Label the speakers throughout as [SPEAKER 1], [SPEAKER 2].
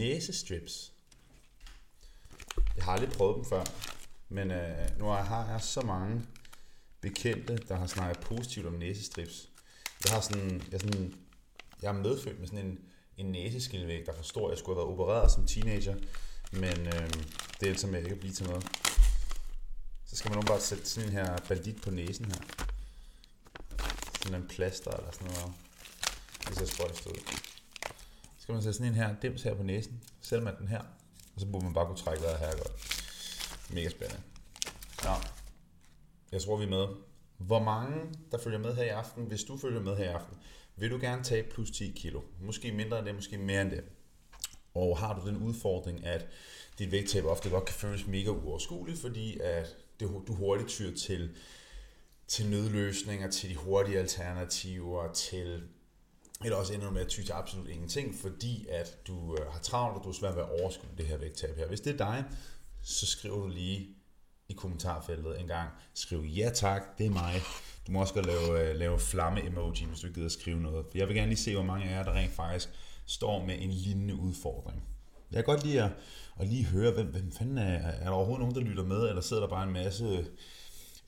[SPEAKER 1] næsestrips. Jeg har aldrig prøvet dem før, men øh, nu har jeg så mange bekendte, der har snakket positivt om næsestrips. Jeg har sådan, jeg er, sådan, jeg er medfødt med sådan en, en næseskilvæg, der forstår, at jeg skulle have været opereret som teenager, men øh, det er som jeg ikke at blive til noget. Så skal man nu bare sætte sådan en her bandit på næsen her. Sådan en plaster eller sådan noget. Det ser spøjst ud. Så skal man sætte sådan en her dims her på næsen. Sætter man den her. Og så burde man bare kunne trække vejret her godt. Mega spændende. Ja. Jeg tror, vi er med. Hvor mange, der følger med her i aften, hvis du følger med her i aften, vil du gerne tage plus 10 kilo? Måske mindre end det, måske mere end det. Og har du den udfordring, at dit vægttab ofte godt kan føles mega uoverskueligt, fordi at du hurtigt tyr til, til nødløsninger, til de hurtige alternativer, til eller også ender du med at ty til absolut ingenting, fordi at du øh, har travlt, og du er svært ved at overskue det her vægttab her. Hvis det er dig, så skriver du lige i kommentarfeltet en gang. Skriv ja tak, det er mig. Du må også godt lave, øh, lave flamme-emoji, hvis du ikke gider at skrive noget. For jeg vil gerne lige se, hvor mange af jer, der rent faktisk står med en lignende udfordring. Jeg kan godt lide at, at lige høre, hvem, hvem fanden er, er der overhovedet nogen, der lytter med, eller sidder der bare en masse,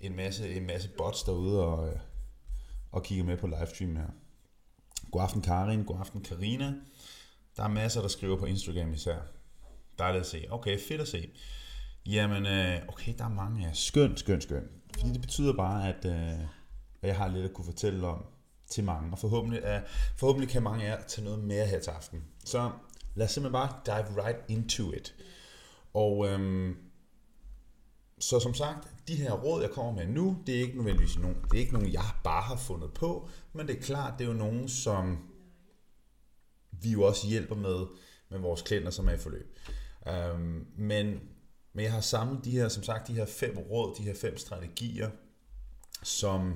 [SPEAKER 1] en masse, en masse bots derude og, øh, og kigger med på livestream her. God aften Karin, god aften Karina. Der er masser, der skriver på Instagram især. Dejligt at se. Okay, fedt at se. Jamen, øh, okay, der er mange af Skønt, skønt, skønt. Fordi det betyder bare, at, øh, at jeg har lidt at kunne fortælle om til mange. Og forhåbentlig, at, forhåbentlig kan mange af jer tage noget mere her til aften. Så lad os simpelthen bare dive right into it. Og øhm, så som sagt, de her råd, jeg kommer med nu, det er ikke nødvendigvis nogen, det er ikke nogen, jeg bare har fundet på, men det er klart, det er jo nogen, som vi jo også hjælper med, med vores klienter, som er i forløb. Øhm, men, men jeg har samlet de her, som sagt, de her fem råd, de her fem strategier, som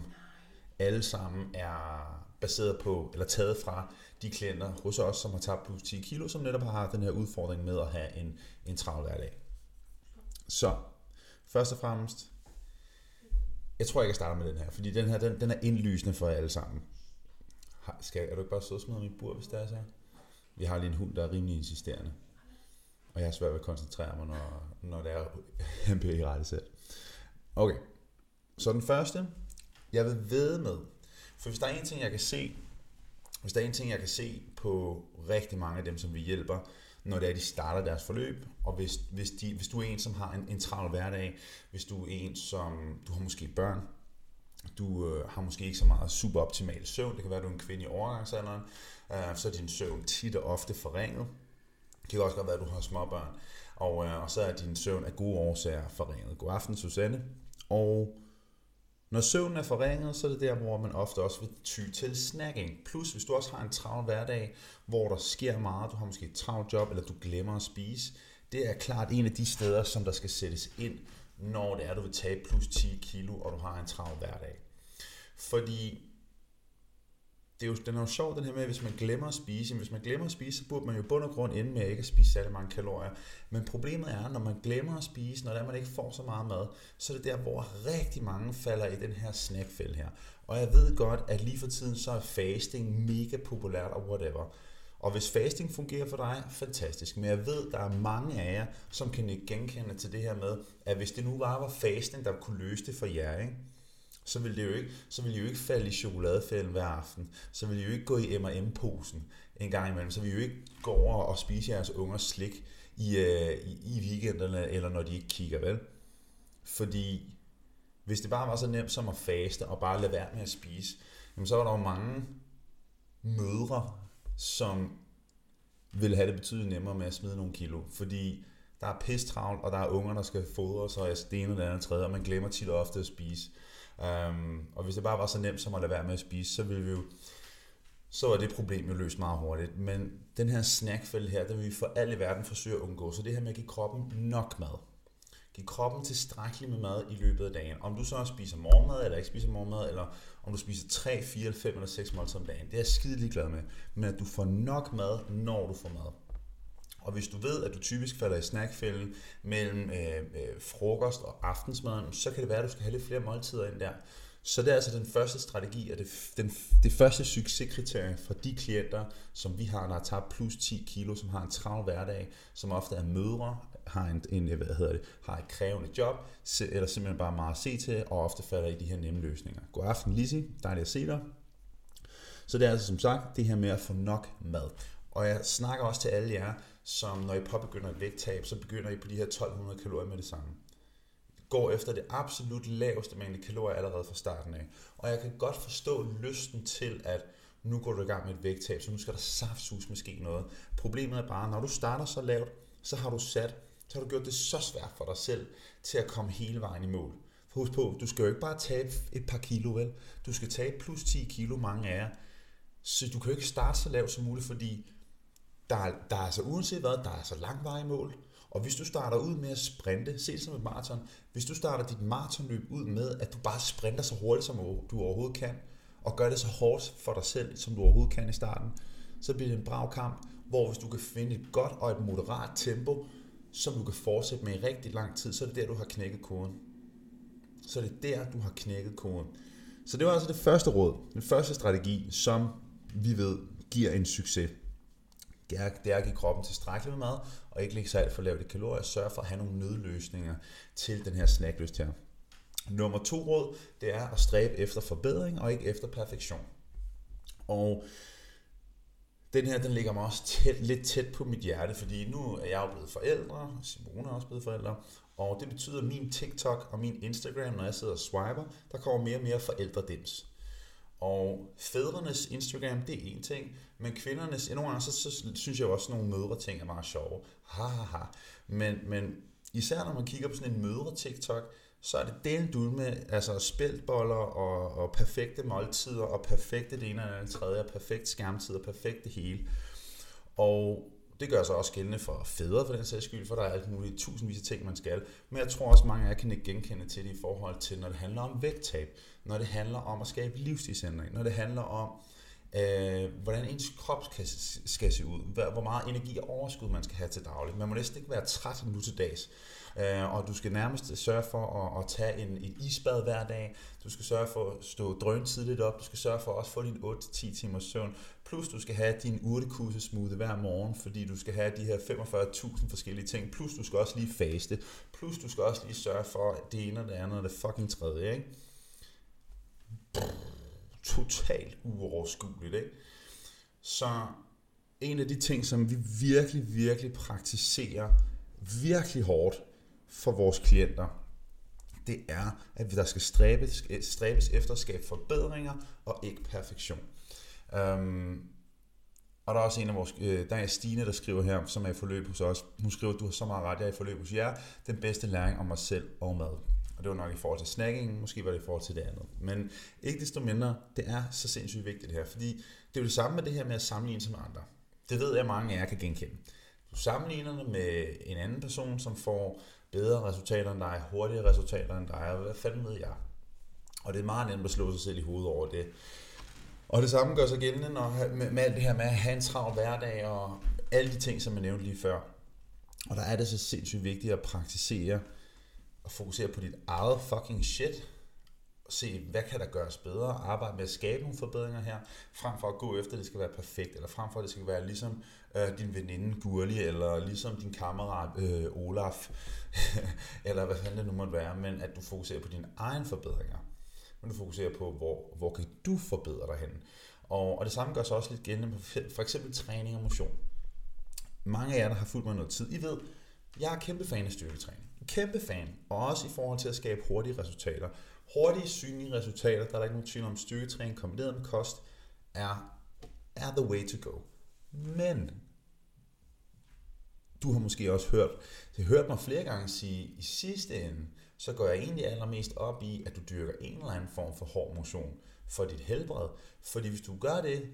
[SPEAKER 1] alle sammen er baseret på, eller taget fra de klienter hos os, som har tabt plus 10 kilo, som netop har den her udfordring med at have en, en travl hverdag. Så først og fremmest, jeg tror, jeg kan starte med den her, fordi den her, den, den er indlysende for alle sammen. Skal, er du ikke bare sød smide mit bur, hvis det er så? Vi har lige en hund, der er rimelig insisterende. Og jeg har svært ved at koncentrere mig, når, når det er, han bliver i rette selv. Okay, så den første, jeg vil ved med, for hvis der er en ting, jeg kan se, hvis der er en ting, jeg kan se på rigtig mange af dem, som vi hjælper, når det er, de starter deres forløb, og hvis, hvis, de, hvis du er en, som har en, en travl hverdag, hvis du er en, som du har måske børn, du øh, har måske ikke så meget superoptimal søvn, det kan være, at du er en kvinde i overgangsalderen, øh, så er din søvn tit og ofte forringet. Det kan også godt være, at du har småbørn, og, øh, og så er din søvn af gode årsager forringet. God aften, Susanne. Og når søvnen er forringet, så er det der, hvor man ofte også vil ty til snacking. Plus, hvis du også har en travl hverdag, hvor der sker meget, du har måske et travlt job, eller du glemmer at spise, det er klart en af de steder, som der skal sættes ind, når det er, du vil tage plus 10 kilo, og du har en travl hverdag. Fordi det er jo, den er jo sjov, den her med, at hvis man glemmer at spise, hvis man glemmer at spise, så burde man jo bund og grund ende med at ikke at spise særlig mange kalorier. Men problemet er, når man glemmer at spise, når man ikke får så meget mad, så er det der, hvor rigtig mange falder i den her snackfælde her. Og jeg ved godt, at lige for tiden, så er fasting mega populært og whatever. Og hvis fasting fungerer for dig, fantastisk. Men jeg ved, der er mange af jer, som kan genkende til det her med, at hvis det nu bare var fasting, der kunne løse det for jer, ikke? Så vil, det jo ikke, så vil I jo ikke falde i chokoladefælden hver aften. Så vil I jo ikke gå i M&M-posen en gang imellem. Så vil I jo ikke gå over og spise jeres ungers slik i, øh, i, i weekenderne, eller når de ikke kigger, vel? Fordi hvis det bare var så nemt som at faste og bare lade være med at spise, jamen så var der jo mange mødre, som ville have det betydeligt nemmere med at smide nogle kilo. Fordi der er pisse travlt, og der er unger, der skal fodres, og det ene eller det andet tredje, og man glemmer tit og ofte at spise. Um, og hvis det bare var så nemt som at lade være med at spise, så ville vi jo så var det problem jo løst meget hurtigt. Men den her snackfælde her, den vil vi for alle i verden forsøge at undgå. Så det her med at give kroppen nok mad. Giv kroppen tilstrækkeligt med mad i løbet af dagen. Om du så spiser morgenmad, eller ikke spiser morgenmad, eller om du spiser 3, 4, 5 eller 6 måltider om dagen. Det er jeg skide ligeglad med. Men at du får nok mad, når du får mad. Og hvis du ved, at du typisk falder i snackfælden mellem øh, øh, frokost og aftensmad, så kan det være, at du skal have lidt flere måltider ind der. Så det er altså den første strategi, og det, den, det første succeskriterie for de klienter, som vi har, der har tabt plus 10 kilo, som har en travl hverdag, som ofte er mødre, har, en, en, hvad hedder det, har et krævende job, eller simpelthen bare meget at se til, og ofte falder i de her nemme løsninger. God aften, Lizzie. Dejligt at se dig. Så det er altså som sagt det her med at få nok mad. Og jeg snakker også til alle jer, som når I påbegynder et vægttab, så begynder I på de her 1200 kalorier med det samme. Går efter det absolut laveste mængde kalorier allerede fra starten af. Og jeg kan godt forstå lysten til, at nu går du i gang med et vægttab, så nu skal der saftsus måske noget. Problemet er bare, når du starter så lavt, så har du sat, så har du gjort det så svært for dig selv til at komme hele vejen i mål. For husk på, du skal jo ikke bare tabe et par kilo, vel? Du skal tabe plus 10 kilo, mange af jer. Så du kan jo ikke starte så lavt som muligt, fordi der er, der er altså uanset hvad, der er altså lang vej i mål. Og hvis du starter ud med at sprinte, se det som et maraton, hvis du starter dit maratonløb ud med, at du bare sprinter så hurtigt, som du overhovedet kan, og gør det så hårdt for dig selv, som du overhovedet kan i starten, så bliver det en brav kamp, hvor hvis du kan finde et godt og et moderat tempo, som du kan fortsætte med i rigtig lang tid, så er det der, du har knækket koden. Så er det der, du har knækket koden. Så det var altså det første råd, den første strategi, som vi ved giver en succes det er, det er at give kroppen tilstrækkeligt med mad, og ikke lægge sig alt for lavt i kalorier, sørge for at have nogle nødløsninger til den her snacklyst her. Nummer to råd, det er at stræbe efter forbedring og ikke efter perfektion. Og den her, den ligger mig også tæt, lidt tæt på mit hjerte, fordi nu er jeg jo blevet forældre, Simone er også blevet forældre, og det betyder, at min TikTok og min Instagram, når jeg sidder og swiper, der kommer mere og mere forældredims. Og fædrenes Instagram, det er en ting, men kvindernes, nogle gange så, så synes jeg også, at nogle mødre ting er meget sjove. Ha, ha, ha. Men, men især når man kigger på sådan en mødre TikTok, så er det delt ud med altså spældboller og, og perfekte måltider og perfekte det ene eller andet tredje, og perfekt skærmtid og perfekt det hele. Og det gør sig også gældende for fædre for den sags skyld, for der er alt muligt tusindvis af ting, man skal. Men jeg tror også, mange af jer kan ikke genkende til det i forhold til, når det handler om vægttab, når det handler om at skabe livsstilsændring, når det handler om, øh, hvordan ens krop skal, skal se ud, hvor meget energi og overskud man skal have til dagligt. Man må næsten ikke være træt nu til dags. Øh, og du skal nærmest sørge for at, at tage en, et isbad hver dag. Du skal sørge for at stå drøn tidligt op. Du skal sørge for at også få din 8-10 timers søvn. Plus du skal have din urtekusse hver morgen, fordi du skal have de her 45.000 forskellige ting. Plus du skal også lige faste. Plus du skal også lige sørge for det ene og det andet og det fucking tredje. Ikke? Totalt uoverskueligt. Ikke? Så en af de ting, som vi virkelig, virkelig praktiserer virkelig hårdt, for vores klienter, det er, at der skal stræbes, eh, stræbes efter at skabe forbedringer og ikke perfektion. Um, og der er også en af vores, øh, der er Stine, der skriver her, som er i forløb hos os. Hun skriver, du har så meget ret, jeg er i forløb hos jer. Den bedste læring om mig selv og mad. Og det var nok i forhold til snacking, måske var det i forhold til det andet. Men ikke desto mindre, det er så sindssygt vigtigt her, fordi det er jo det samme med det her med at sammenligne sig med andre. Det ved jeg, mange af jer kan genkende. Du sammenligner det med en anden person, som får bedre resultater end dig, hurtigere resultater end dig, og hvad fanden ved jeg? Og det er meget nemt at slå sig selv i hovedet over det. Og det samme gør sig gældende når, med, med alt det her med at have en travl hverdag og alle de ting, som jeg nævnte lige før. Og der er det så sindssygt vigtigt at praktisere og fokusere på dit eget fucking shit. Og se, hvad kan der gøres bedre? Arbejde med at skabe nogle forbedringer her, frem for at gå efter, at det skal være perfekt, eller frem for, at det skal være ligesom øh, din veninde Gurli, eller ligesom din kammerat øh, Olaf, eller hvad fanden det nu måtte være, men at du fokuserer på dine egne forbedringer. Men du fokuserer på, hvor, hvor kan du forbedre dig hen. Og, og det samme gør sig også lidt gældende på for eksempel træning og motion. Mange af jer, der har fulgt mig noget tid, I ved, jeg er kæmpe fan af styrketræning. Kæmpe fan. Og også i forhold til at skabe hurtige resultater. Hurtige, synlige resultater, der er der ikke nogen tvivl om, styrketræning kombineret med kost er, er the way to go. Men du har måske også hørt, det hørt mig flere gange sige, i sidste ende, så går jeg egentlig allermest op i, at du dyrker en eller anden form for hård motion for dit helbred. Fordi hvis du gør det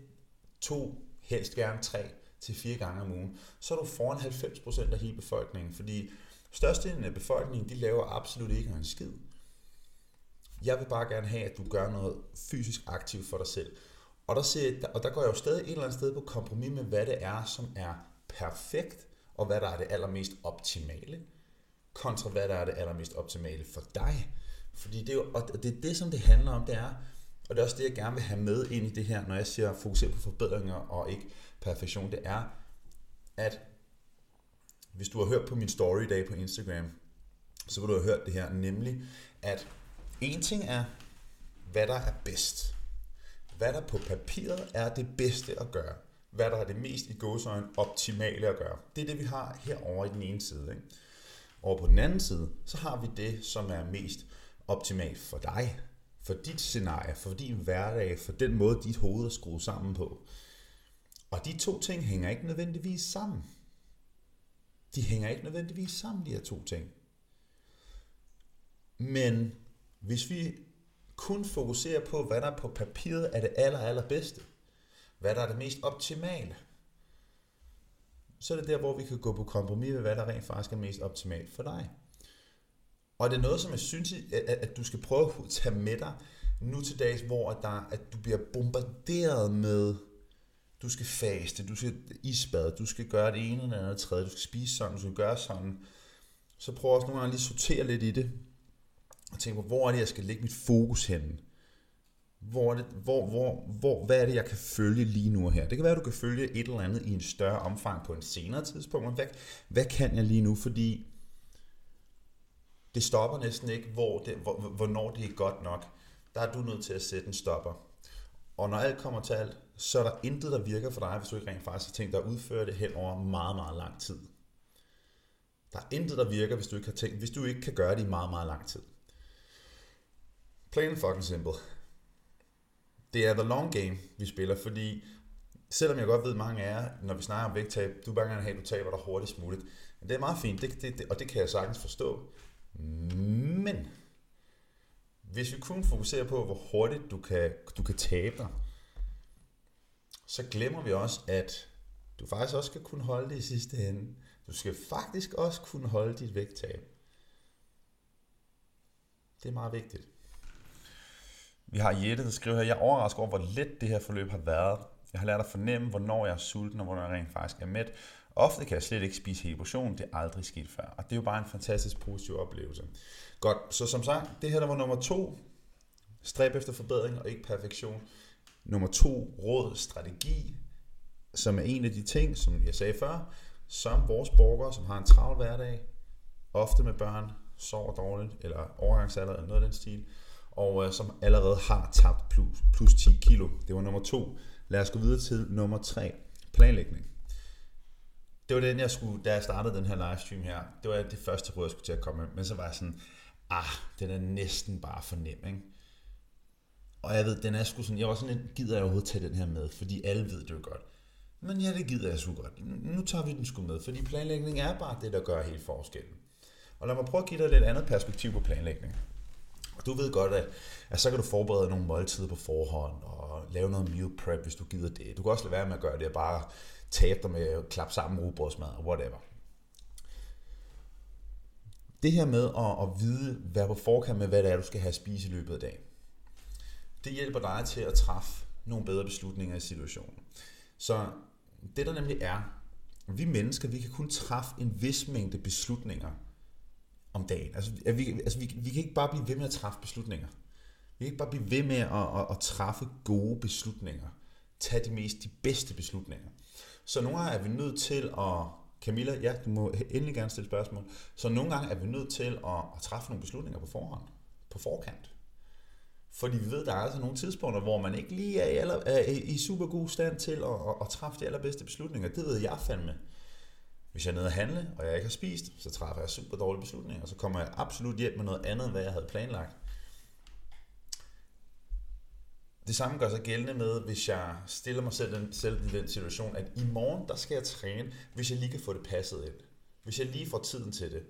[SPEAKER 1] to, helst gerne tre til fire gange om ugen, så er du foran 90% af hele befolkningen. Fordi størstedelen af befolkningen, de laver absolut ikke en skid. Jeg vil bare gerne have, at du gør noget fysisk aktivt for dig selv. Og der, ser, og der går jeg jo stadig et eller andet sted på kompromis med, hvad det er, som er perfekt og hvad der er det allermest optimale, kontra hvad der er det allermest optimale for dig. Fordi det er jo, og det er det, som det handler om, det er, og det er også det, jeg gerne vil have med ind i det her, når jeg siger fokusere på forbedringer og ikke perfektion, det er, at hvis du har hørt på min story i dag på Instagram, så vil du have hørt det her, nemlig at en ting er, hvad der er bedst. Hvad der på papiret er det bedste at gøre. Hvad der er det mest i gåsøjne optimale at gøre. Det er det, vi har herovre i den ene side. Ikke? Og på den anden side, så har vi det, som er mest optimalt for dig, for dit scenarie, for din hverdag, for den måde, dit hoved er skruet sammen på. Og de to ting hænger ikke nødvendigvis sammen. De hænger ikke nødvendigvis sammen, de her to ting. Men hvis vi kun fokuserer på, hvad der på papiret er det aller, allerbedste, hvad der er det mest optimale, så er det der, hvor vi kan gå på kompromis med, hvad der rent faktisk er mest optimalt for dig. Og det er noget, som jeg synes, at du skal prøve at tage med dig nu til dags, hvor der, at du bliver bombarderet med, du skal faste, du skal isbade, du skal gøre det ene eller andet tredje, du skal spise sådan, du skal gøre sådan. Så prøv også nogle gange lige sortere lidt i det, og tænke på, hvor er det, jeg skal lægge mit fokus henne? Hvor er det, hvor, hvor, hvor, hvad er det, jeg kan følge lige nu her? Det kan være, at du kan følge et eller andet i en større omfang på en senere tidspunkt, men hvad, hvad kan jeg lige nu? Fordi det stopper næsten ikke, hvor det, hvor, hvornår det er godt nok. Der er du nødt til at sætte en stopper. Og når alt kommer til alt, så er der intet, der virker for dig, hvis du ikke rent faktisk har tænkt dig at udføre det hen over meget, meget lang tid. Der er intet, der virker, hvis du ikke, har tænkt, hvis du ikke kan gøre det i meget, meget lang tid. Plain fucking simple. Det er the long game, vi spiller, fordi selvom jeg godt ved, at mange af jer, når vi snakker om vægttab, du er bare gerne have, at du taber dig hurtigst muligt. Men det er meget fint, det, det, det, og det kan jeg sagtens forstå. Men hvis vi kun fokuserer på, hvor hurtigt du kan, du kan tabe dig, så glemmer vi også, at du faktisk også skal kunne holde det i sidste ende. Du skal faktisk også kunne holde dit vægttab. Det er meget vigtigt. Vi har Jette, der skriver her, jeg er overrasket over, hvor let det her forløb har været. Jeg har lært at fornemme, hvornår jeg er sulten, og hvornår jeg rent faktisk er mæt. Ofte kan jeg slet ikke spise hele portionen, det er aldrig sket før. Og det er jo bare en fantastisk positiv oplevelse. Godt, så som sagt, det her der var nummer to. Stræb efter forbedring og ikke perfektion. Nummer to, råd, strategi, som er en af de ting, som jeg sagde før, som vores borgere, som har en travl hverdag, ofte med børn, sover dårligt, eller overgangsalder, eller noget af den stil, og øh, som allerede har tabt plus, plus 10 kilo. Det var nummer to. Lad os gå videre til nummer tre. Planlægning. Det var den, jeg skulle, da jeg startede den her livestream her, det var det første råd, jeg skulle til at komme med, men så var jeg sådan, ah, den er næsten bare for nem, ikke? Og jeg ved, den er sgu sådan, jeg var sådan lidt, gider jeg overhovedet tage den her med, fordi alle ved det jo godt. Men ja, det gider jeg sgu godt. Nu tager vi den sgu med, fordi planlægning er bare det, der gør helt forskellen. Og lad mig prøve at give dig et lidt andet perspektiv på planlægning. Du ved godt, at, at så kan du forberede nogle måltider på forhånd, og lave noget meal prep, hvis du gider det. Du kan også lade være med at gøre det, og bare tabe dig med at klappe sammen rugbrødsmad, og whatever. Det her med at, at vide, hvad på forkant med, hvad det er, du skal have at spise i løbet af dagen, det hjælper dig til at træffe nogle bedre beslutninger i situationen. Så det der nemlig er, vi mennesker, vi kan kun træffe en vis mængde beslutninger om dagen. Altså, vi, altså vi, vi kan ikke bare blive ved med at træffe beslutninger. Vi kan ikke bare blive ved med at, at, at træffe gode beslutninger. Tag de mest, de bedste beslutninger. Så nogle gange er vi nødt til at... Camilla, ja, du må endelig gerne stille spørgsmål. Så nogle gange er vi nødt til at, at træffe nogle beslutninger på forhånd. På forkant. Fordi vi ved, der er altså nogle tidspunkter, hvor man ikke lige er i, aller, er i super god stand til at, at, at træffe de allerbedste beslutninger. Det ved jeg fandme. Hvis jeg er nede at handle, og jeg ikke har spist, så træffer jeg super dårlige beslutninger, og så kommer jeg absolut hjem med noget andet, end hvad jeg havde planlagt. Det samme gør sig gældende med, hvis jeg stiller mig selv, den, selv i den situation, at i morgen, der skal jeg træne, hvis jeg lige kan få det passet ind. Hvis jeg lige får tiden til det.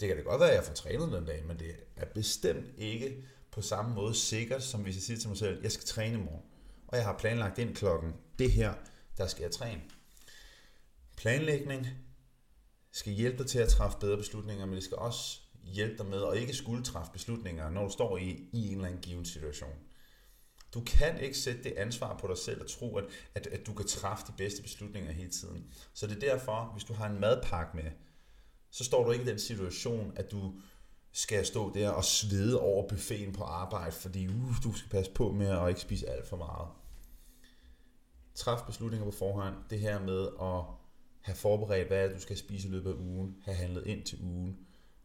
[SPEAKER 1] Det kan det godt være, at jeg får trænet den dag, men det er bestemt ikke på samme måde sikkert, som hvis jeg siger til mig selv, jeg skal træne i morgen. Og jeg har planlagt ind klokken, det her, der skal jeg træne. Planlægning skal hjælpe dig til at træffe bedre beslutninger, men det skal også hjælpe dig med at ikke skulle træffe beslutninger, når du står i, i en eller anden given situation. Du kan ikke sætte det ansvar på dig selv og tro, at, at, at du kan træffe de bedste beslutninger hele tiden. Så det er derfor, hvis du har en madpakke med, så står du ikke i den situation, at du skal jeg stå der og svede over buffeten på arbejde, fordi uh, du skal passe på med at ikke spise alt for meget. Træf beslutninger på forhånd. Det her med at have forberedt, hvad du skal spise i løbet af ugen, have handlet ind til ugen.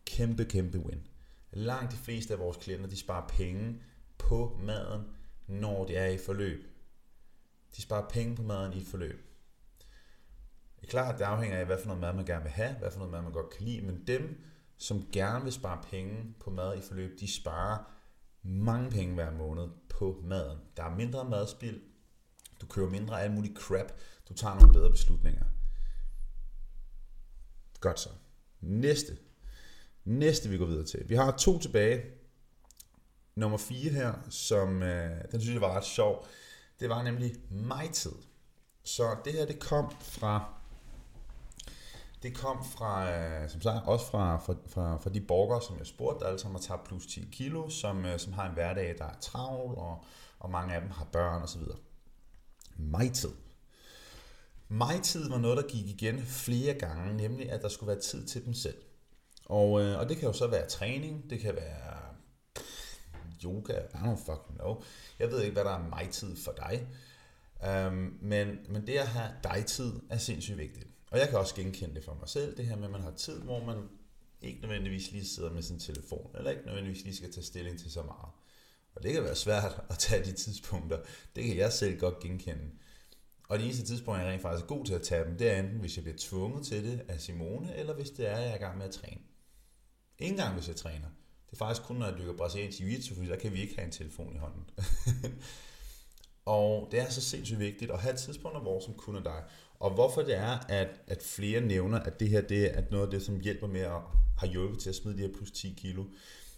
[SPEAKER 1] Kæmpe, kæmpe win. Langt de fleste af vores klienter, de sparer penge på maden, når de er i forløb. De sparer penge på maden i et forløb. Det er klart, at det afhænger af, hvad for noget mad man gerne vil have, hvad for noget mad man godt kan lide, men dem, som gerne vil spare penge på mad i forløb, de sparer mange penge hver måned på maden. Der er mindre madspild, du køber mindre af alt muligt crap, du tager nogle bedre beslutninger. Godt så. Næste. Næste vi går videre til. Vi har to tilbage. Nummer 4 her, som øh, den synes jeg var ret sjov. Det var nemlig mig-tid. Så det her, det kom fra det kom fra, øh, som sagt, også fra, fra, fra, fra de borgere, som jeg spurgte, der alle sammen har tabt plus 10 kilo, som, øh, som har en hverdag, der er travl, og, og mange af dem har børn osv. Mig-tid. Mig-tid var noget, der gik igen flere gange, nemlig at der skulle være tid til dem selv. Og, øh, og det kan jo så være træning, det kan være yoga, I don't fucking know. Jeg ved ikke, hvad der er mig-tid for dig. Um, men, men det at have dig-tid er sindssygt vigtigt. Og jeg kan også genkende det for mig selv, det her med, at man har tid, hvor man ikke nødvendigvis lige sidder med sin telefon, eller ikke nødvendigvis lige skal tage stilling til så meget. Og det kan være svært at tage de tidspunkter. Det kan jeg selv godt genkende. Og de eneste tidspunkter, jeg rent faktisk er god til at tage dem, det er enten, hvis jeg bliver tvunget til det af Simone, eller hvis det er, at jeg er i gang med at træne. Ingen gang, hvis jeg træner. Det er faktisk kun, når jeg dykker brasiliansk jiu-jitsu, fordi der kan vi ikke have en telefon i hånden. og det er så sindssygt vigtigt at have tidspunkter, hvor som kun er dig. Og hvorfor det er, at, at flere nævner, at det her det er noget af det, som hjælper med at have hjulpet til at smide de her plus 10 kilo.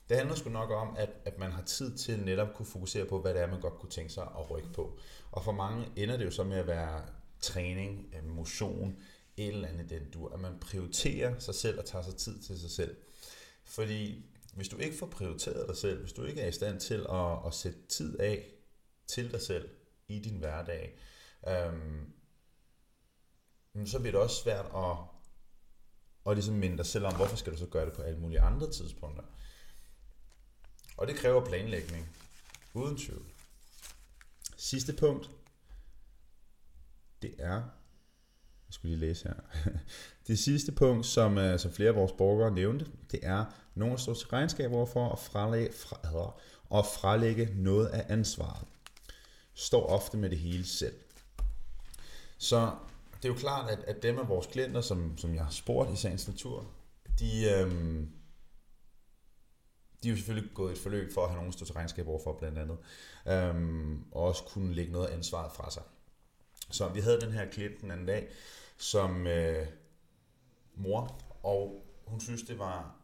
[SPEAKER 1] Det handler sgu nok om, at, at man har tid til netop kunne fokusere på, hvad det er, man godt kunne tænke sig at rykke på. Og for mange ender det jo så med at være træning, øh, motion, et eller andet den du, at man prioriterer sig selv og tager sig tid til sig selv. Fordi hvis du ikke får prioriteret dig selv, hvis du ikke er i stand til at, at sætte tid af til dig selv i din hverdag, øhm, så bliver det også svært at, at ligesom minde dig selv om, hvorfor skal du så gøre det på alle mulige andre tidspunkter. Og det kræver planlægning, uden tvivl. Sidste punkt, det er, jeg skulle lige læse her, det sidste punkt, som, øh, som flere af vores borgere nævnte, det er nogen står til regnskab overfor at fralægge, fra, og fralægge noget af ansvaret. Står ofte med det hele selv. Så det er jo klart, at, at dem af vores klienter, som, som jeg har spurgt i sagens natur, de, øhm, de er jo selvfølgelig gået et forløb for at have nogen stå til regnskab overfor blandt andet, øhm, og også kunne lægge noget ansvar fra sig. Så vi havde den her klient den anden dag, som øh, mor, og hun synes, det var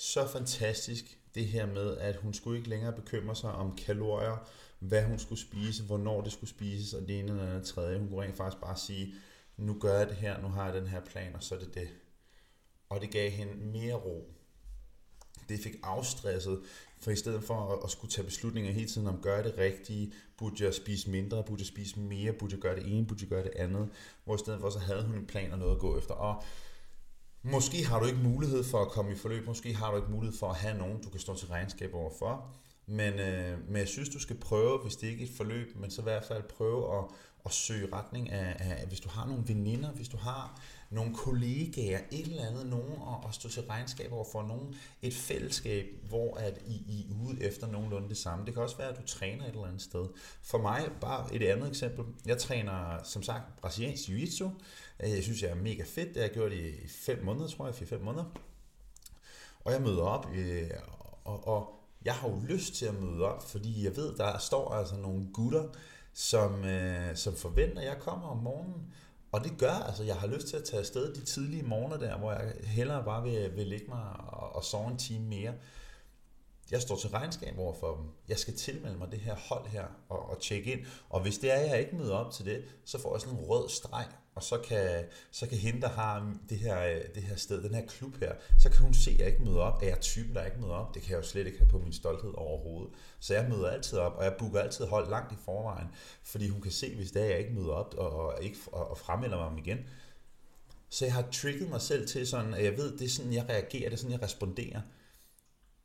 [SPEAKER 1] så fantastisk, det her med, at hun skulle ikke længere bekymre sig om kalorier, hvad hun skulle spise, hvornår det skulle spises, og det ene eller andet tredje. Hun kunne rent faktisk bare sige, nu gør jeg det her, nu har jeg den her plan, og så er det det. Og det gav hende mere ro. Det fik afstresset, for i stedet for at, skulle tage beslutninger hele tiden om, gør det rigtige, burde jeg spise mindre, burde jeg spise mere, burde jeg gøre det ene, burde jeg gøre det andet, hvor i stedet for så havde hun en plan og noget at gå efter. Og måske har du ikke mulighed for at komme i forløb, måske har du ikke mulighed for at have nogen, du kan stå til regnskab overfor, men, øh, men jeg synes, du skal prøve, hvis det ikke er et forløb, men så i hvert fald prøve at, at søge retning af, af, hvis du har nogle veninder, hvis du har nogle kollegaer, et eller andet, nogen at, at stå til regnskab overfor, nogen, et fællesskab, hvor at I, I er ude efter nogenlunde det samme. Det kan også være, at du træner et eller andet sted. For mig, bare et andet eksempel, jeg træner som sagt brasiliansk jiu-jitsu. Øh, jeg synes, jeg er mega fedt. Det har jeg gjort i 5 måneder, tror jeg, 4-5 måneder. Og jeg møder op, øh, og, og jeg har jo lyst til at møde op, fordi jeg ved, der står altså nogle gutter, som, øh, som forventer, at jeg kommer om morgenen. Og det gør, altså jeg har lyst til at tage afsted de tidlige morgener der, hvor jeg hellere bare vil, vil ligge mig og, og sove en time mere. Jeg står til regnskab over for dem. Jeg skal tilmelde mig det her hold her og, og tjekke ind. Og hvis det er, at jeg ikke møder op til det, så får jeg sådan en rød streg og så kan, så kan hende, der har det her, øh, det her sted, den her klub her, så kan hun se, at jeg ikke møder op, at jeg er typen, der ikke møder op. Det kan jeg jo slet ikke have på min stolthed overhovedet. Så jeg møder altid op, og jeg booker altid hold langt i forvejen, fordi hun kan se, hvis det er, jeg ikke møder op, og, og, ikke, og, og fremmelder mig om igen. Så jeg har trigget mig selv til sådan, at jeg ved, det er sådan, jeg reagerer, det er sådan, jeg responderer.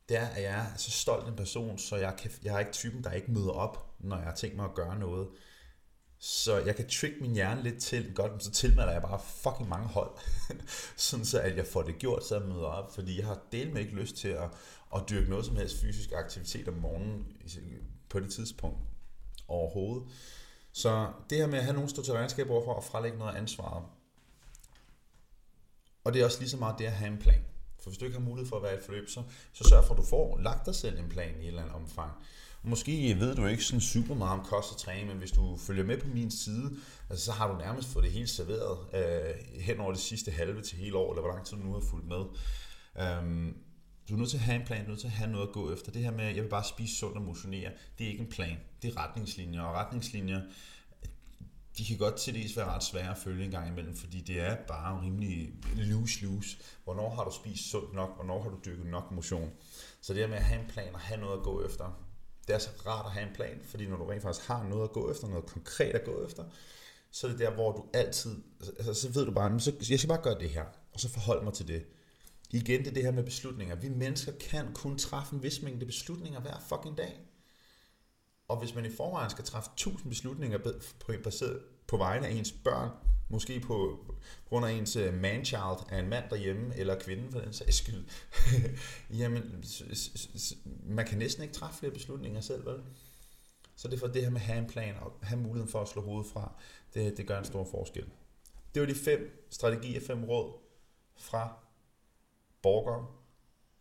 [SPEAKER 1] det er, at jeg er så stolt en person, så jeg, kan, jeg er ikke typen, der ikke møder op, når jeg har tænkt mig at gøre noget. Så jeg kan trick min hjerne lidt til, godt, så tilmelder jeg bare fucking mange hold, sådan så at jeg får det gjort, så jeg møder op, fordi jeg har delt med ikke lyst til at, at dyrke noget som helst fysisk aktivitet om morgenen på det tidspunkt overhovedet. Så det her med at have nogen stå til regnskab overfor og frelægge noget ansvar, og det er også lige så meget det at have en plan. For hvis du ikke har mulighed for at være i et forløb, så, så sørg for, at du får lagt dig selv en plan i et eller andet omfang. Måske ved du ikke sådan super meget om kost og træning, men hvis du følger med på min side, altså, så har du nærmest fået det hele serveret øh, hen over det sidste halve til hele år, eller hvor lang tid du nu har fulgt med. Øhm, du er nødt til at have en plan, du er nødt til at have noget at gå efter. Det her med, at jeg vil bare spise sundt og motionere, det er ikke en plan, det er retningslinjer. Og retningslinjer, de kan godt til dels være ret svære at følge en gang imellem, fordi det er bare rimelig loose-loose. Hvornår har du spist sundt nok? Hvornår har du dykket nok motion? Så det her med at have en plan og have noget at gå efter, det er så rart at have en plan, fordi når du rent faktisk har noget at gå efter, noget konkret at gå efter, så er det der, hvor du altid, altså, altså så ved du bare, så, jeg skal bare gøre det her, og så forholde mig til det. Igen, det er det her med beslutninger. Vi mennesker kan kun træffe en vis mængde beslutninger hver fucking dag. Og hvis man i forvejen skal træffe tusind beslutninger baseret på vegne af ens børn, måske på, på grund af ens øh, manchild af en mand derhjemme, eller kvinden for den sags skyld, jamen, man kan næsten ikke træffe flere beslutninger selv, vel? Så det er for det her med at have en plan og have muligheden for at slå hovedet fra, det, det gør en stor forskel. Det var de fem strategier, fem råd fra borgere,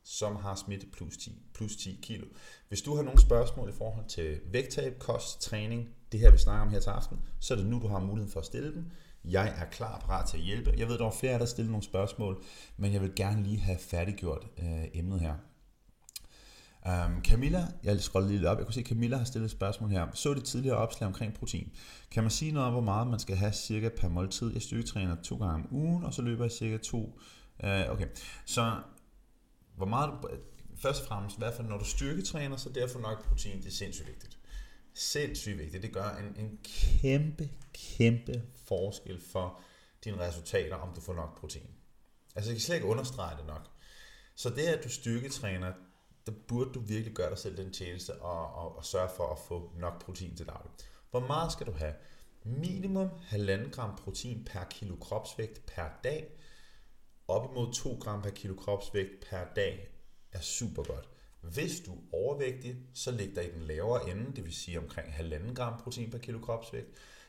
[SPEAKER 1] som har smidt plus 10, plus 10 kilo. Hvis du har nogle spørgsmål i forhold til vægttab, kost, træning, det her vi snakker om her til aften, så er det nu, du har muligheden for at stille dem. Jeg er klar parat til at hjælpe. Jeg ved, der er flere, der stiller nogle spørgsmål, men jeg vil gerne lige have færdiggjort øh, emnet her. Um, Camilla, jeg scroller lige op, jeg kunne se, at Camilla har stillet et spørgsmål her. Så det tidligere opslag omkring protein. Kan man sige noget om, hvor meget man skal have cirka per måltid? Jeg styrketræner to gange om ugen, og så løber jeg cirka to. Uh, okay, så hvor meget du, først og fremmest, i hvert fald når du styrketræner, så derfor nok protein, det er sindssygt vigtigt. Sindssygt vigtigt. Det gør en, en kæmpe, kæmpe forskel for dine resultater, om du får nok protein. Altså, jeg kan slet ikke understrege det nok. Så det, at du styrketræner, der burde du virkelig gøre dig selv den tjeneste og, og, og sørge for at få nok protein til daglig. Hvor meget skal du have? Minimum 1,5 gram protein per kilo kropsvægt per dag. Op imod 2 gram per kilo kropsvægt per dag er super godt. Hvis du er overvægtig, så ligger dig i den lavere ende, det vil sige omkring 1,5 gram protein per kilo kropsvægt.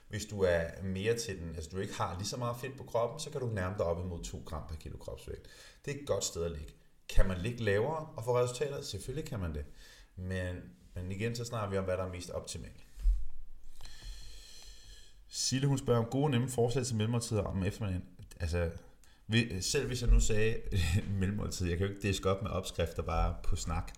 [SPEAKER 1] Hvis du er mere til den, altså du ikke har lige så meget fedt på kroppen, så kan du nærme dig op imod 2 gram per kilo kropsvægt. Det er et godt sted at ligge. Kan man ligge lavere og få resultater? Selvfølgelig kan man det. Men, men igen, så snakker vi om, hvad der er mest optimalt. Sille, hun spørger om gode nemme forslag til mellemmåltider om eftermiddagen. Altså, selv hvis jeg nu sagde mellemmåltid, jeg kan jo ikke diske op med opskrifter bare på snak.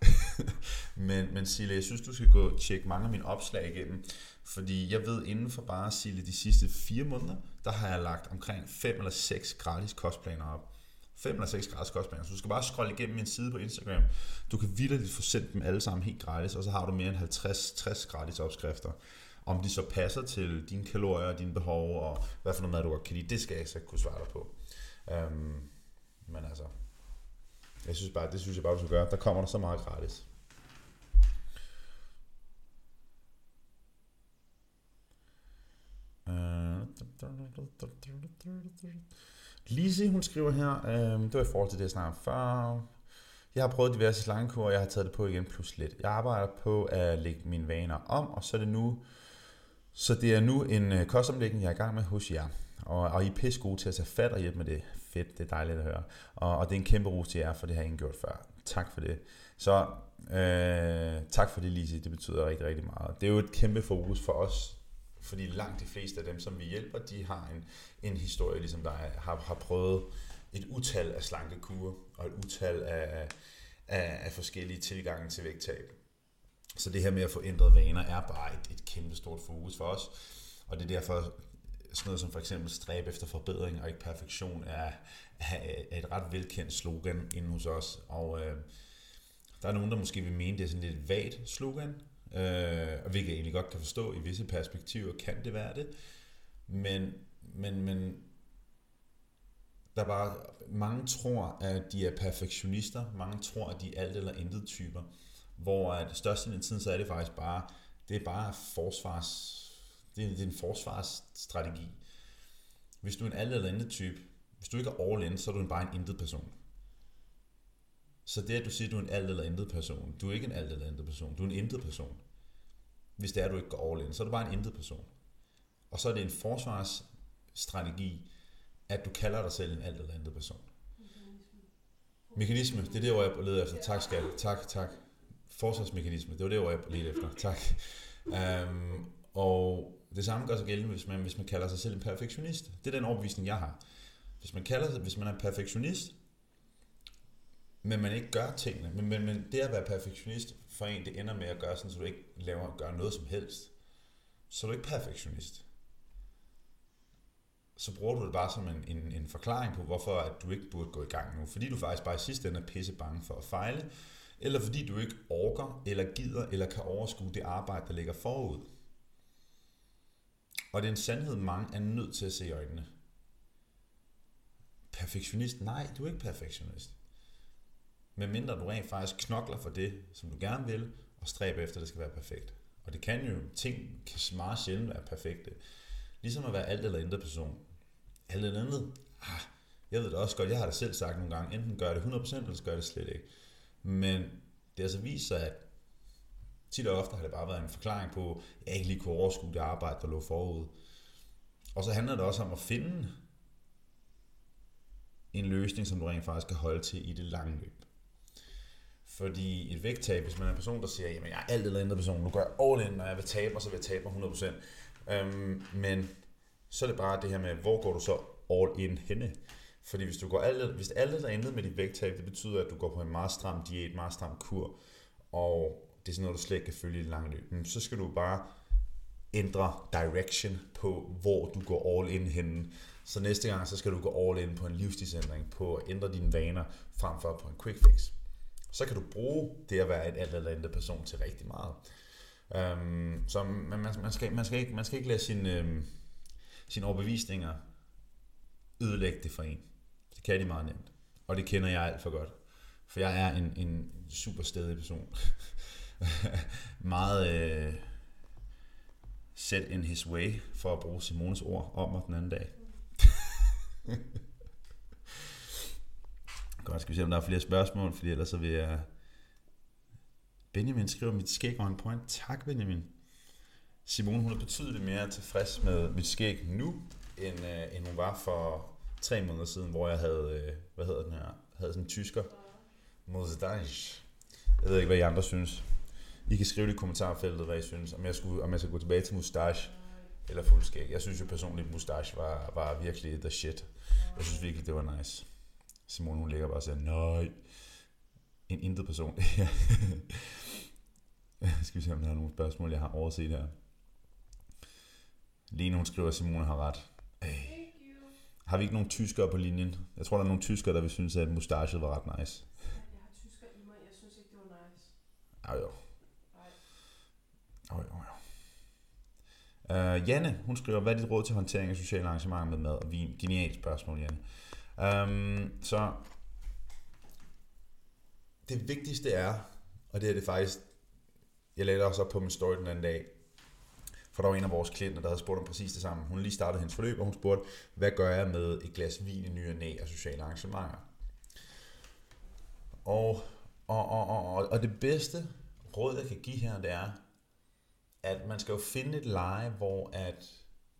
[SPEAKER 1] men, men Sille, jeg synes, du skal gå og tjekke mange af mine opslag igennem. Fordi jeg ved, inden for bare Sille de sidste fire måneder, der har jeg lagt omkring 5 eller 6 gratis kostplaner op. 5 eller 6 gratis kostplaner. Så du skal bare scrolle igennem min side på Instagram. Du kan vildt få sendt dem alle sammen helt gratis, og så har du mere end 50-60 gratis opskrifter. Om de så passer til dine kalorier og dine behov, og hvad for noget mad du godt kan lide, det skal jeg ikke kunne svare dig på. Øhm, men altså, jeg synes bare, det synes jeg bare, du skal gøre. Der kommer der så meget gratis. Øh, Lise, hun skriver her, øh, det var i forhold til det, jeg snakkede før. Jeg har prøvet diverse slangekur, og jeg har taget det på igen plus lidt. Jeg arbejder på at lægge mine vaner om, og så er det nu, så det er nu en øh, kostomlægning, jeg er i gang med hos jer. Og, og I er pisse gode til at tage fat og hjælpe med det. Fedt, det er dejligt at høre. Og, og det er en kæmpe ros til jer, for det har jeg ikke gjort før. Tak for det. Så øh, tak for det, Lise. Det betyder rigtig, rigtig meget. Det er jo et kæmpe fokus for os, fordi langt de fleste af dem, som vi hjælper, de har en, en historie, ligesom der har, har prøvet et utal af slankekurer og et utal af, af, af forskellige tilgange til vægttab. Så det her med at få ændret vaner er bare et, et kæmpe stort fokus for os. Og det er derfor, sådan noget som for eksempel stræbe efter forbedring og ikke perfektion er, er et ret velkendt slogan inde hos os. Og øh, der er nogen, der måske vil mene, det er sådan lidt vagt slogan, øh, og hvilket jeg egentlig godt kan forstå, i visse perspektiver kan det være det. Men, men, men der er bare, mange tror, at de er perfektionister, mange tror, at de er alt eller intet typer, hvor at størstedelen af tiden, så er det faktisk bare, det er bare forsvars, det er, det er en forsvarsstrategi. Hvis du er en alt eller andet type, hvis du ikke er all in, så er du bare en intet person. Så det, at du siger, at du er en alt eller intet person, du er ikke en alt eller intet person, du er en intet person. Hvis det er, at du ikke går all in, så er du bare en intet person. Og så er det en forsvarsstrategi, at du kalder dig selv en alt eller andet person. Mekanisme, det er det, hvor jeg leder efter. Tak, skal Tak, tak. Forsvarsmekanisme, det var det, hvor jeg leder efter. Tak. Um, og det samme gør sig gældende, hvis man, hvis man kalder sig selv en perfektionist. Det er den overbevisning, jeg har. Hvis man, kalder sig, hvis man er perfektionist, men man ikke gør tingene, men, men, men det at være perfektionist for en, det ender med at gøre sådan, så du ikke laver, gør noget som helst. Så er du ikke perfektionist. Så bruger du det bare som en, en, en forklaring på, hvorfor at du ikke burde gå i gang nu. Fordi du faktisk bare i sidste ende er pisse bange for at fejle, eller fordi du ikke orker, eller gider, eller kan overskue det arbejde, der ligger forud. Og det er en sandhed, mange er nødt til at se i øjnene. Perfektionist? Nej, du er ikke perfektionist. Men mindre du rent faktisk knokler for det, som du gerne vil, og stræber efter, at det skal være perfekt. Og det kan jo, ting kan meget sjældent være perfekte. Ligesom at være alt eller intet person. Alt eller andet, ah, jeg ved det også godt, jeg har det selv sagt nogle gange, enten gør det 100%, eller så gør det slet ikke. Men det har altså vist sig, at tit og ofte har det bare været en forklaring på, at jeg ikke lige kunne overskue det arbejde, der lå forud. Og så handler det også om at finde en løsning, som du rent faktisk kan holde til i det lange løb. Fordi et vægttab, hvis man er en person, der siger, jamen jeg er alt eller andet person, nu gør jeg all in, når jeg vil tabe mig, så vil jeg tabe mig 100%. Øhm, men så er det bare det her med, hvor går du så all in henne? Fordi hvis du går alt, hvis alt eller andet med dit vægttab, det betyder, at du går på en meget stram diæt, meget stram kur, og det er sådan noget, du slet ikke kan følge i det lange løb, så skal du bare ændre direction på, hvor du går all in henne. Så næste gang, så skal du gå all in på en livsstilsændring, på at ændre dine vaner, frem for på en quick fix. Så kan du bruge det at være en alt eller andet person til rigtig meget. Um, så man, man, skal, man, skal ikke, man skal ikke lade sine, um, øhm, sine overbevisninger ødelægge det for en. Det kan de meget nemt. Og det kender jeg alt for godt. For jeg er en, en super stedig person. meget øh, set in his way, for at bruge Simones ord om mig den anden dag. Godt, skal vi se, om der er flere spørgsmål, fordi ellers så vil jeg... Benjamin skriver, mit skæg on point. Tak, Benjamin. Simone, hun er betydeligt mere tilfreds med mit skæg nu, end, øh, end hun var for tre måneder siden, hvor jeg havde, øh, hvad hedder den her, havde sådan en tysker. Mustache. Jeg ved ikke, hvad I andre synes. I kan skrive det i kommentarfeltet, hvad I synes, om jeg, skulle, om jeg skal gå tilbage til mustache eller fuldskæg. Jeg synes jo personligt, at mustache var, var virkelig the shit. Jeg synes virkelig, det var nice. Simone, hun ligger bare og siger, nej. En intet person. skal vi se, om der er nogle spørgsmål, jeg har overset her. Lene, hun skriver, at Simone har ret. Hey. Har vi ikke nogen tyskere på linjen? Jeg tror, der er nogle tyskere, der vil synes, at mustache var ret nice.
[SPEAKER 2] Jeg har tysker i mig. Jeg synes ikke, det var nice.
[SPEAKER 1] Ja, jo. Oh, jo, oh. Uh, Janne, hun skriver, hvad er dit råd til håndtering af sociale arrangementer med mad og vin? Genialt spørgsmål, Janne. Um, så det vigtigste er, og det er det faktisk, jeg lagde det også op på min story den anden dag, for der var en af vores klienter, der havde spurgt om præcis det samme. Hun lige startede hendes forløb, og hun spurgte, hvad gør jeg med et glas vin i ny og næ af sociale arrangementer? Og, og, og, og, og det bedste råd, jeg kan give her, det er, at man skal jo finde et leje, hvor at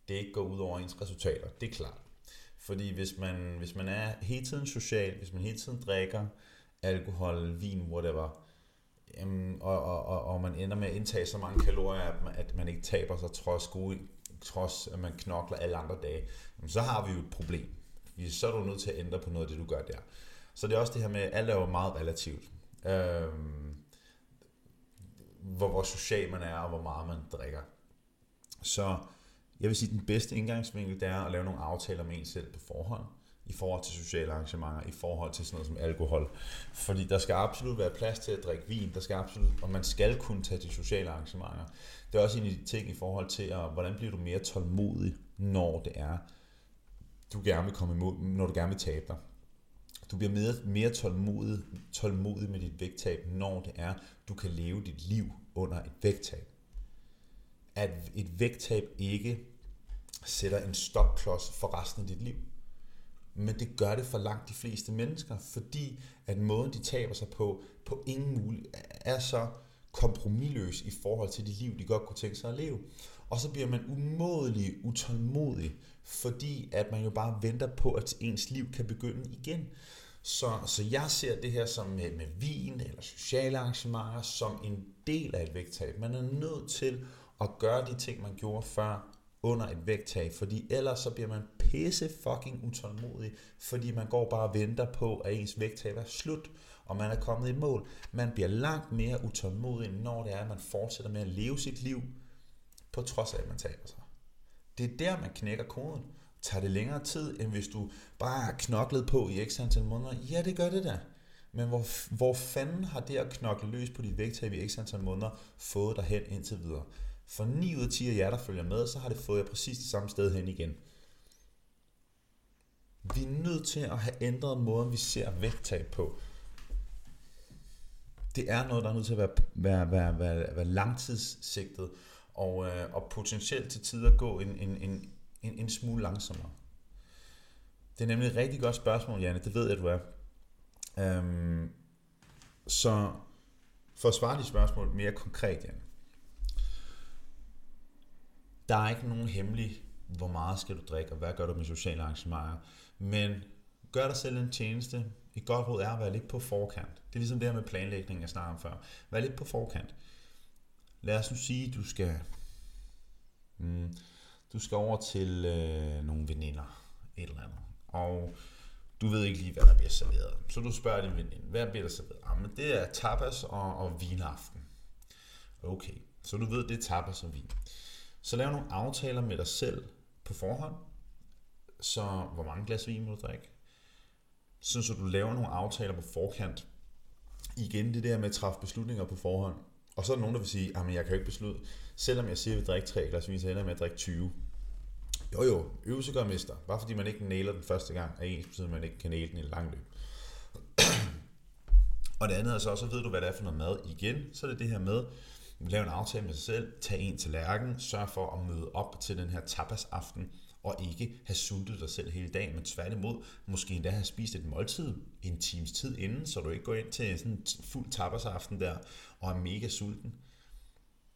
[SPEAKER 1] det ikke går ud over ens resultater. Det er klart. Fordi hvis man, hvis man er hele tiden social, hvis man hele tiden drikker alkohol, vin, whatever, øhm, og, og, og, og man ender med at indtage så mange kalorier, at man, at man ikke taber sig trods, gode, trods at man knokler alle andre dage, jamen, så har vi jo et problem. Så er du nødt til at ændre på noget af det, du gør der. Så det er også det her med, at alt er jo meget relativt. Øhm, hvor, hvor social man er, og hvor meget man drikker. Så jeg vil sige, at den bedste indgangsvinkel, det er at lave nogle aftaler med en selv på forhånd, i forhold til sociale arrangementer, i forhold til sådan noget som alkohol. Fordi der skal absolut være plads til at drikke vin, der skal absolut, og man skal kunne tage til sociale arrangementer. Det er også en af de ting i forhold til, at, hvordan bliver du mere tålmodig, når det er, du gerne vil komme imod, når du gerne vil tabe dig. Du bliver mere, mere tålmodig, tålmodig med dit vægttab, når det er, du kan leve dit liv under et vægttab. At et vægttab ikke sætter en stopklods for resten af dit liv. Men det gør det for langt de fleste mennesker, fordi at måden, de taber sig på, på ingen mulig er så kompromilløs i forhold til det liv, de godt kunne tænke sig at leve. Og så bliver man umådelig utålmodig, fordi at man jo bare venter på, at ens liv kan begynde igen. Så, så jeg ser det her som med, med vin eller sociale arrangementer som en del af et vægttab. Man er nødt til at gøre de ting, man gjorde før under et vægttab, fordi ellers så bliver man pisse fucking utålmodig, fordi man går bare og venter på, at ens vægttab er slut, og man er kommet i mål. Man bliver langt mere utålmodig, når det er, at man fortsætter med at leve sit liv, på trods af, at man taber sig. Det er der, man knækker koden. Tager det længere tid, end hvis du bare har knoklet på i x antal måneder? Ja, det gør det da. Men hvor, hvor fanden har det at knokle løs på dit vægttab i x antal måneder fået dig hen indtil videre? For 9 ud af 10 af jer, der følger med, så har det fået jer præcis det samme sted hen igen. Vi er nødt til at have ændret måden, vi ser vægttab på. Det er noget, der er nødt til at være, være, være, være, være langtidssigtet og, øh, og potentielt til tider gå en, en, en, en, en smule langsommere. Det er nemlig et rigtig godt spørgsmål, Janne. Det ved jeg, du er. Øhm, så for at svare de spørgsmål mere konkret, Janne. Der er ikke nogen hemmelig, hvor meget skal du drikke, og hvad gør du med sociale arrangementer. Men gør dig selv en tjeneste. Et godt råd er at være lidt på forkant. Det er ligesom det her med planlægning, jeg snakkede om før. Vær lidt på forkant. Lad os nu sige, du skal, mm, du skal over til øh, nogle veninder, et eller andet. Og du ved ikke lige, hvad der bliver serveret. Så du spørger din veninde, hvad bliver der serveret? Ah, men det er tapas og, og vinaften. Okay, så du ved, det er tapas og vin. Så lav nogle aftaler med dig selv på forhånd. Så hvor mange glas vin må du drikke? Så, så du laver nogle aftaler på forkant. Igen det der med at træffe beslutninger på forhånd. Og så er der nogen, der vil sige, ah, at jeg kan jo ikke beslutte, selvom jeg siger, at jeg vil drikke 3 glas vin, så ender jeg med at drikke 20. Jo jo, øvelse gør mester. Bare fordi man ikke nailer den første gang, er ens betyder, at man ikke kan næle den i lang løb. og det andet er så, så ved du, hvad det er for noget mad. Igen, så er det det her med, lave en aftale med sig selv, tag en til lærken, sørg for at møde op til den her tapas-aften, og ikke have sultet dig selv hele dagen, men tværtimod måske endda have spist et måltid en times tid inden, så du ikke går ind til sådan en fuld tapasaften der og er mega sulten.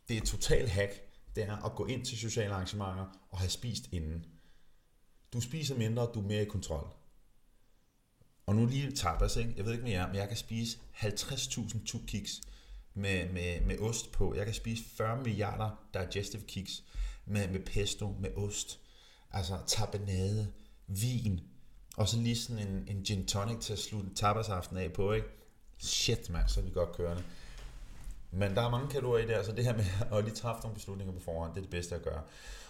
[SPEAKER 1] Det er et total hack, det er at gå ind til sociale arrangementer og have spist inden. Du spiser mindre, du er mere i kontrol. Og nu lige tapas, ikke? jeg ved ikke med jer, men jeg kan spise 50.000 tuk kiks med, med, med ost på. Jeg kan spise 40 milliarder digestive kiks med, med pesto, med ost. Altså tapenade, vin, og så lige sådan en, en gin tonic til at slutte tapasaften af på, ikke? Shit, mand, så er vi godt kørende. Men der er mange kalorier i det, så det her med at lige træffe nogle beslutninger på forhånd, det er det bedste at gøre.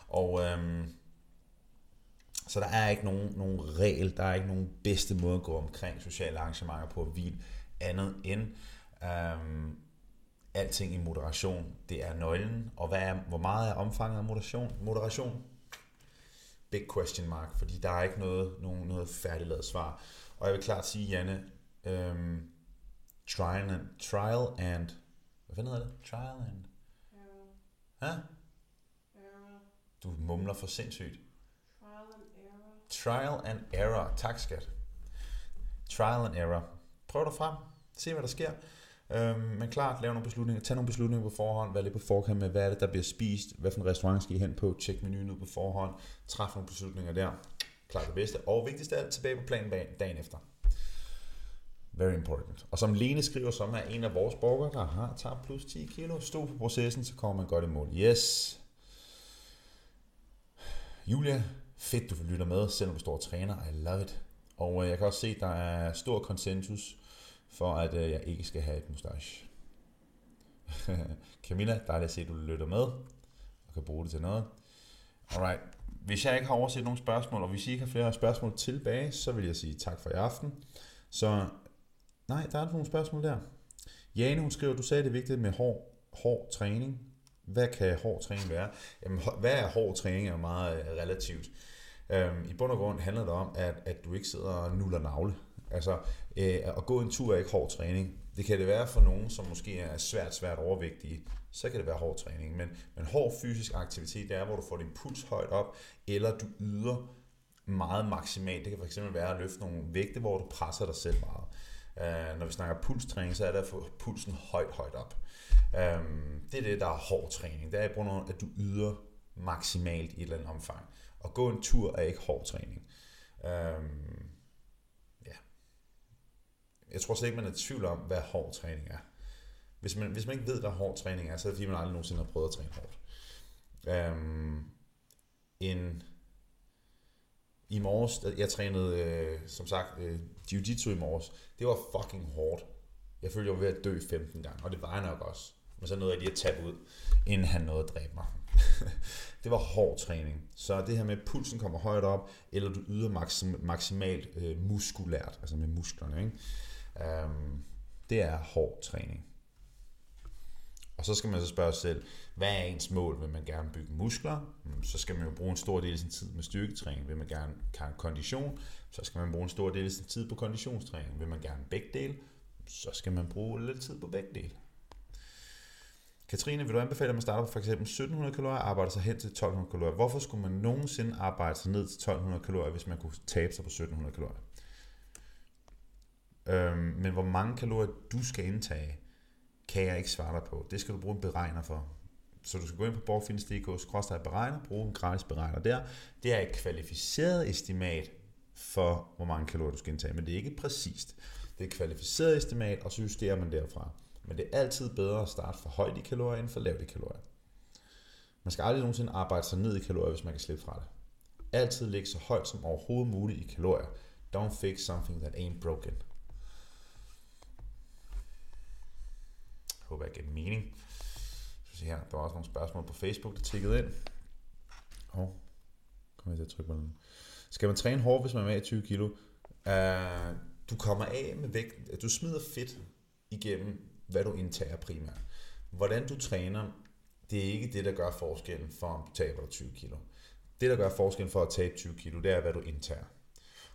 [SPEAKER 1] Og øhm, så der er ikke nogen, nogen regel, der er ikke nogen bedste måde at gå omkring sociale arrangementer på vin, andet end øhm, alting i moderation. Det er nøglen, og hvad er, hvor meget er omfanget af moderation? Moderation? Big question mark, fordi der er ikke noget, nogen, noget færdiglavet svar. Og jeg vil klart sige, Janne, øhm, trial and, trial and hvad fanden hedder det? Trial and... Ja? Du mumler for sindssygt.
[SPEAKER 2] Trial and error.
[SPEAKER 1] Trial and error. Tak, skat. Trial and error. Prøv dig frem. Se, hvad der sker. Øhm, men klart, lave nogle beslutninger. Tag nogle beslutninger på forhånd. Vær lidt på forkant med, hvad er det, der bliver spist. Hvad for en restaurant skal I hen på? Tjek menuen ud på forhånd. Træf nogle beslutninger der. Klart det bedste. Og vigtigst af alt, tilbage på planen dagen efter. Very important. Og som Lene skriver, som er en af vores borgere, der har tabt plus 10 kilo, stod på processen, så kommer man godt i mål. Yes. Julia, fedt du lytter med, selvom du står og træner. I love it. Og øh, jeg kan også se, at der er stor konsensus for, at øh, jeg ikke skal have et mustache. Camilla, dejligt at se, at du lytter med og kan bruge det til noget. Alright. Hvis jeg ikke har overset nogle spørgsmål, og hvis I ikke har flere spørgsmål tilbage, så vil jeg sige tak for i aften. Så Nej, der er nogle spørgsmål der. Jane, hun skriver, du sagde det er vigtigt med hård, hård træning. Hvad kan hård træning være? Jamen, hvad er hård træning er meget øh, relativt. Øhm, I bund og grund handler det om, at, at du ikke sidder og nuller navle. Altså, øh, at gå en tur er ikke hård træning. Det kan det være for nogen, som måske er svært, svært overvægtige. Så kan det være hård træning. Men, men hård fysisk aktivitet, det er, hvor du får din puls højt op, eller du yder meget maksimalt. Det kan fx være at løfte nogle vægte, hvor du presser dig selv meget. Uh, når vi snakker pulstræning, så er det at få pulsen højt, højt op. Um, det er det, der er hård træning. Det er i grund at du yder maksimalt i et eller andet omfang. At gå en tur er ikke hård træning. Um. Jeg tror slet ikke, man er i tvivl om, hvad hård træning er. Hvis man, hvis man ikke ved, hvad hård træning er, så er det fordi, man aldrig nogensinde har prøvet at træne hårdt. Øhm, en i morges, jeg trænede, øh, som sagt, øh, jiu-jitsu i morges. Det var fucking hårdt. Jeg følte, jeg var ved at dø 15 gange, og det var jeg nok også. Men så nåede jeg lige at tabe ud, inden han nåede at dræbe mig. det var hård træning. Så det her med, at pulsen kommer højt op, eller du yder maksim- maksimalt øh, muskulært, altså med musklerne, ikke? Øhm, det er hård træning. Og så skal man så spørge sig selv, hvad er ens mål? Vil man gerne bygge muskler? Så skal man jo bruge en stor del af sin tid med styrketræning. Vil man gerne have kondition? Så skal man bruge en stor del af sin tid på konditionstræning. Vil man gerne begge dele? Så skal man bruge lidt tid på begge dele. Katrine, vil du anbefale, at man starter på for eksempel 1700 kalorier og arbejder sig hen til 1200 kalorier? Hvorfor skulle man nogensinde arbejde sig ned til 1200 kalorier, hvis man kunne tabe sig på 1700 kalorier? Øhm, men hvor mange kalorier du skal indtage, kan jeg ikke svare dig på. Det skal du bruge en beregner for. Så du skal gå ind på borgfindes.dk, beregner, bruge en gratis beregner der. Det er et kvalificeret estimat for, hvor mange kalorier du skal indtage, men det er ikke præcist. Det er et kvalificeret estimat, og så justerer man derfra. Men det er altid bedre at starte for højt i kalorier end for lavt i kalorier. Man skal aldrig nogensinde arbejde sig ned i kalorier, hvis man kan slippe fra det. Altid ligge så højt som overhovedet muligt i kalorier. Don't fix something that ain't broken. Håber, jeg gav mening. Så se her, der var også nogle spørgsmål på Facebook, der tikkede ind. Og kommer jeg til at trykke på den. Skal man træne hårdt, hvis man er med i 20 kilo? Uh, du kommer af med vægt. Du smider fedt igennem, hvad du indtager primært. Hvordan du træner, det er ikke det, der gør forskellen for, om du taber 20 kilo. Det, der gør forskellen for at tabe 20 kilo, det er, hvad du indtager.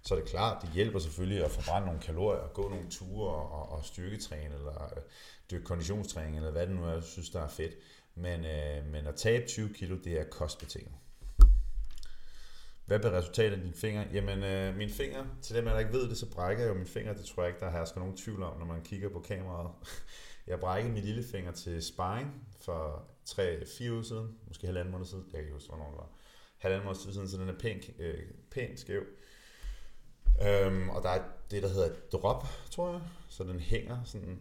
[SPEAKER 1] Så er det klart, det hjælper selvfølgelig at forbrænde nogle kalorier, gå nogle ture og, og styrketræne, eller øh, dykke konditionstræning, eller hvad det nu er, jeg synes, der er fedt. Men, øh, men at tabe 20 kilo, det er kostbetinget. Hvad bliver resultatet af dine fingre? Jamen, øh, mine fingre, til dem, der ikke ved det, så brækker jeg jo mine fingre. Det tror jeg ikke, der hersker nogen tvivl om, når man kigger på kameraet. Jeg brækkede min lillefinger til sparring for 3-4 uger siden, måske halvanden måned siden. Jeg kan ikke huske, hvornår det var. Halvanden måned siden, så den er pænt, øh, pænt skæv. Øhm, og der er det, der hedder drop, tror jeg. Så den hænger sådan,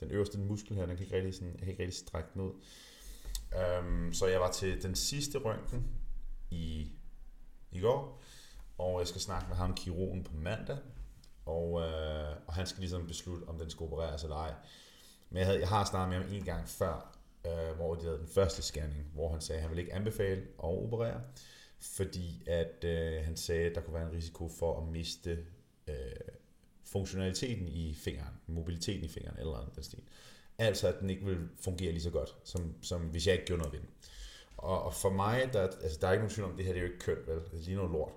[SPEAKER 1] den øverste muskel her, den kan ikke rigtig, sådan, jeg kan ikke rigtig strække den ud. Øhm, så jeg var til den sidste røntgen i, i går, og jeg skal snakke med ham, kirurgen, på mandag, og, øh, og han skal ligesom beslutte, om den skal opereres eller ej. Men jeg, havde, jeg har snakket med ham en gang før, øh, hvor de havde den første scanning, hvor han sagde, at han ville ikke anbefale at operere fordi at øh, han sagde, at der kunne være en risiko for at miste øh, funktionaliteten i fingeren, mobiliteten i fingeren eller andet den stil. Altså at den ikke vil fungere lige så godt, som, som hvis jeg ikke gjorde noget ved den. Og, og for mig, der, altså, der er ikke nogen tvivl om, det her det er jo ikke kønt, vel? Det ligner noget lort.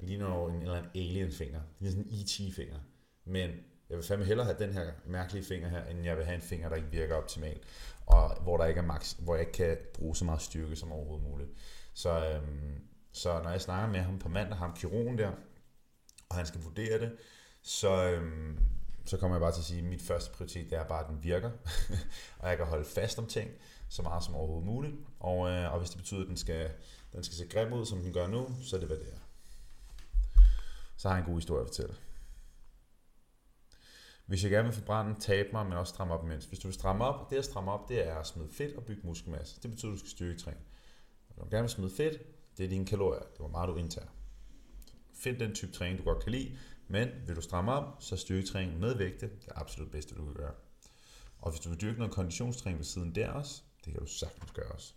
[SPEAKER 1] Det ligner en eller anden alien-finger. Det ligner sådan en E.T.-finger. Men jeg vil fandme hellere have den her mærkelige finger her, end jeg vil have en finger, der ikke virker optimalt, og hvor, der ikke er max, hvor jeg ikke kan bruge så meget styrke som overhovedet muligt. Så, øhm, så når jeg snakker med ham på mandag, ham kirurgen der, og han skal vurdere det, så, øhm, så kommer jeg bare til at sige, at mit første prioritet det er bare, at den virker, og jeg kan holde fast om ting så meget som overhovedet muligt. Og, øh, og hvis det betyder, at den skal, den skal se grim ud, som den gør nu, så er det, hvad det er. Så har jeg en god historie at fortælle. Hvis jeg gerne vil forbrænde, tabe mig, men også stramme op imens. Hvis du vil stramme op, det at stramme op, det er at smide fedt og bygge muskelmasse. Det betyder, at du skal styrketræne. Når du gerne vil smide fedt, det er dine kalorier. Det var meget, du indtager. Find den type træning, du godt kan lide, men vil du stramme op, så styrketræning med vægte det absolut bedste, du kan gøre. Og hvis du vil dyrke noget konditionstræning ved siden der også, det kan du sagtens gøre også.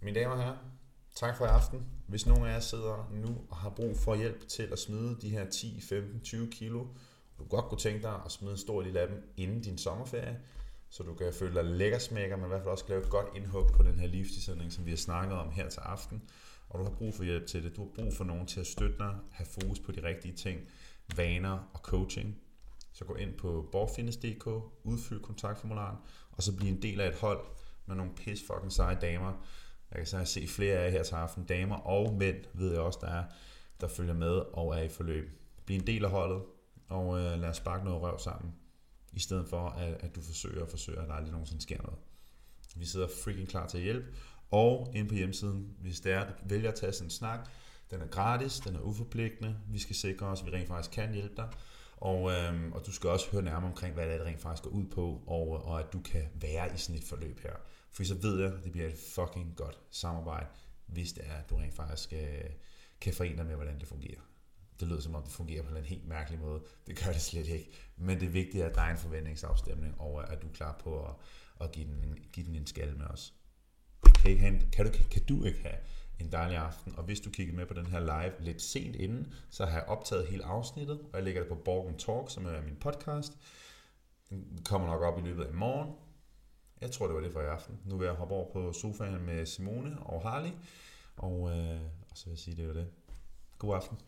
[SPEAKER 1] Mine damer og herrer, tak for i aften. Hvis nogen af jer sidder nu og har brug for hjælp til at smide de her 10, 15, 20 kilo, og du godt kunne tænke dig at smide en stor lille af dem inden din sommerferie, så du kan føle dig lækker smækker, men i hvert fald også lave et godt indhug på den her livsstilsætning, som vi har snakket om her til aften. og du har brug for hjælp til det. Du har brug for nogen til at støtte dig, have fokus på de rigtige ting, vaner og coaching. Så gå ind på borgfitness.dk, udfyld kontaktformularen, og så bliv en del af et hold med nogle pis fucking seje damer. Jeg kan så se flere af jer her til aften. Damer og mænd ved jeg også, der er, der følger med og er i forløb. Bliv en del af holdet, og øh, lad os sparke noget røv sammen. I stedet for, at, at du forsøger og forsøger, at der aldrig nogensinde sker noget. Vi sidder freaking klar til at hjælpe. Og inde på hjemmesiden, hvis det er, du vælger at tage sådan en snak, den er gratis, den er uforpligtende. Vi skal sikre os, at vi rent faktisk kan hjælpe dig. Og, øhm, og du skal også høre nærmere omkring, hvad det er, det rent faktisk går ud på, og, og at du kan være i sådan et forløb her. For så ved jeg, at det bliver et fucking godt samarbejde, hvis det er, at du rent faktisk øh, kan forene dig med, hvordan det fungerer. Det lyder som om, det fungerer på en helt mærkelig måde. Det gør det slet ikke. Men det vigtige er, at der er en forventningsafstemning, og at du er klar på at, at give, den, give den en skal med os. Kan, ikke have en, kan, du, kan du ikke have en dejlig aften. Og hvis du kigger med på den her live lidt sent inden, så har jeg optaget hele afsnittet, og jeg lægger det på Borgen Talk, som er min podcast. Den kommer nok op i løbet af i morgen. Jeg tror, det var det for i aften. Nu vil jeg hoppe over på sofaen med Simone og Harley, og, øh, og så vil jeg sige, det var det. God aften.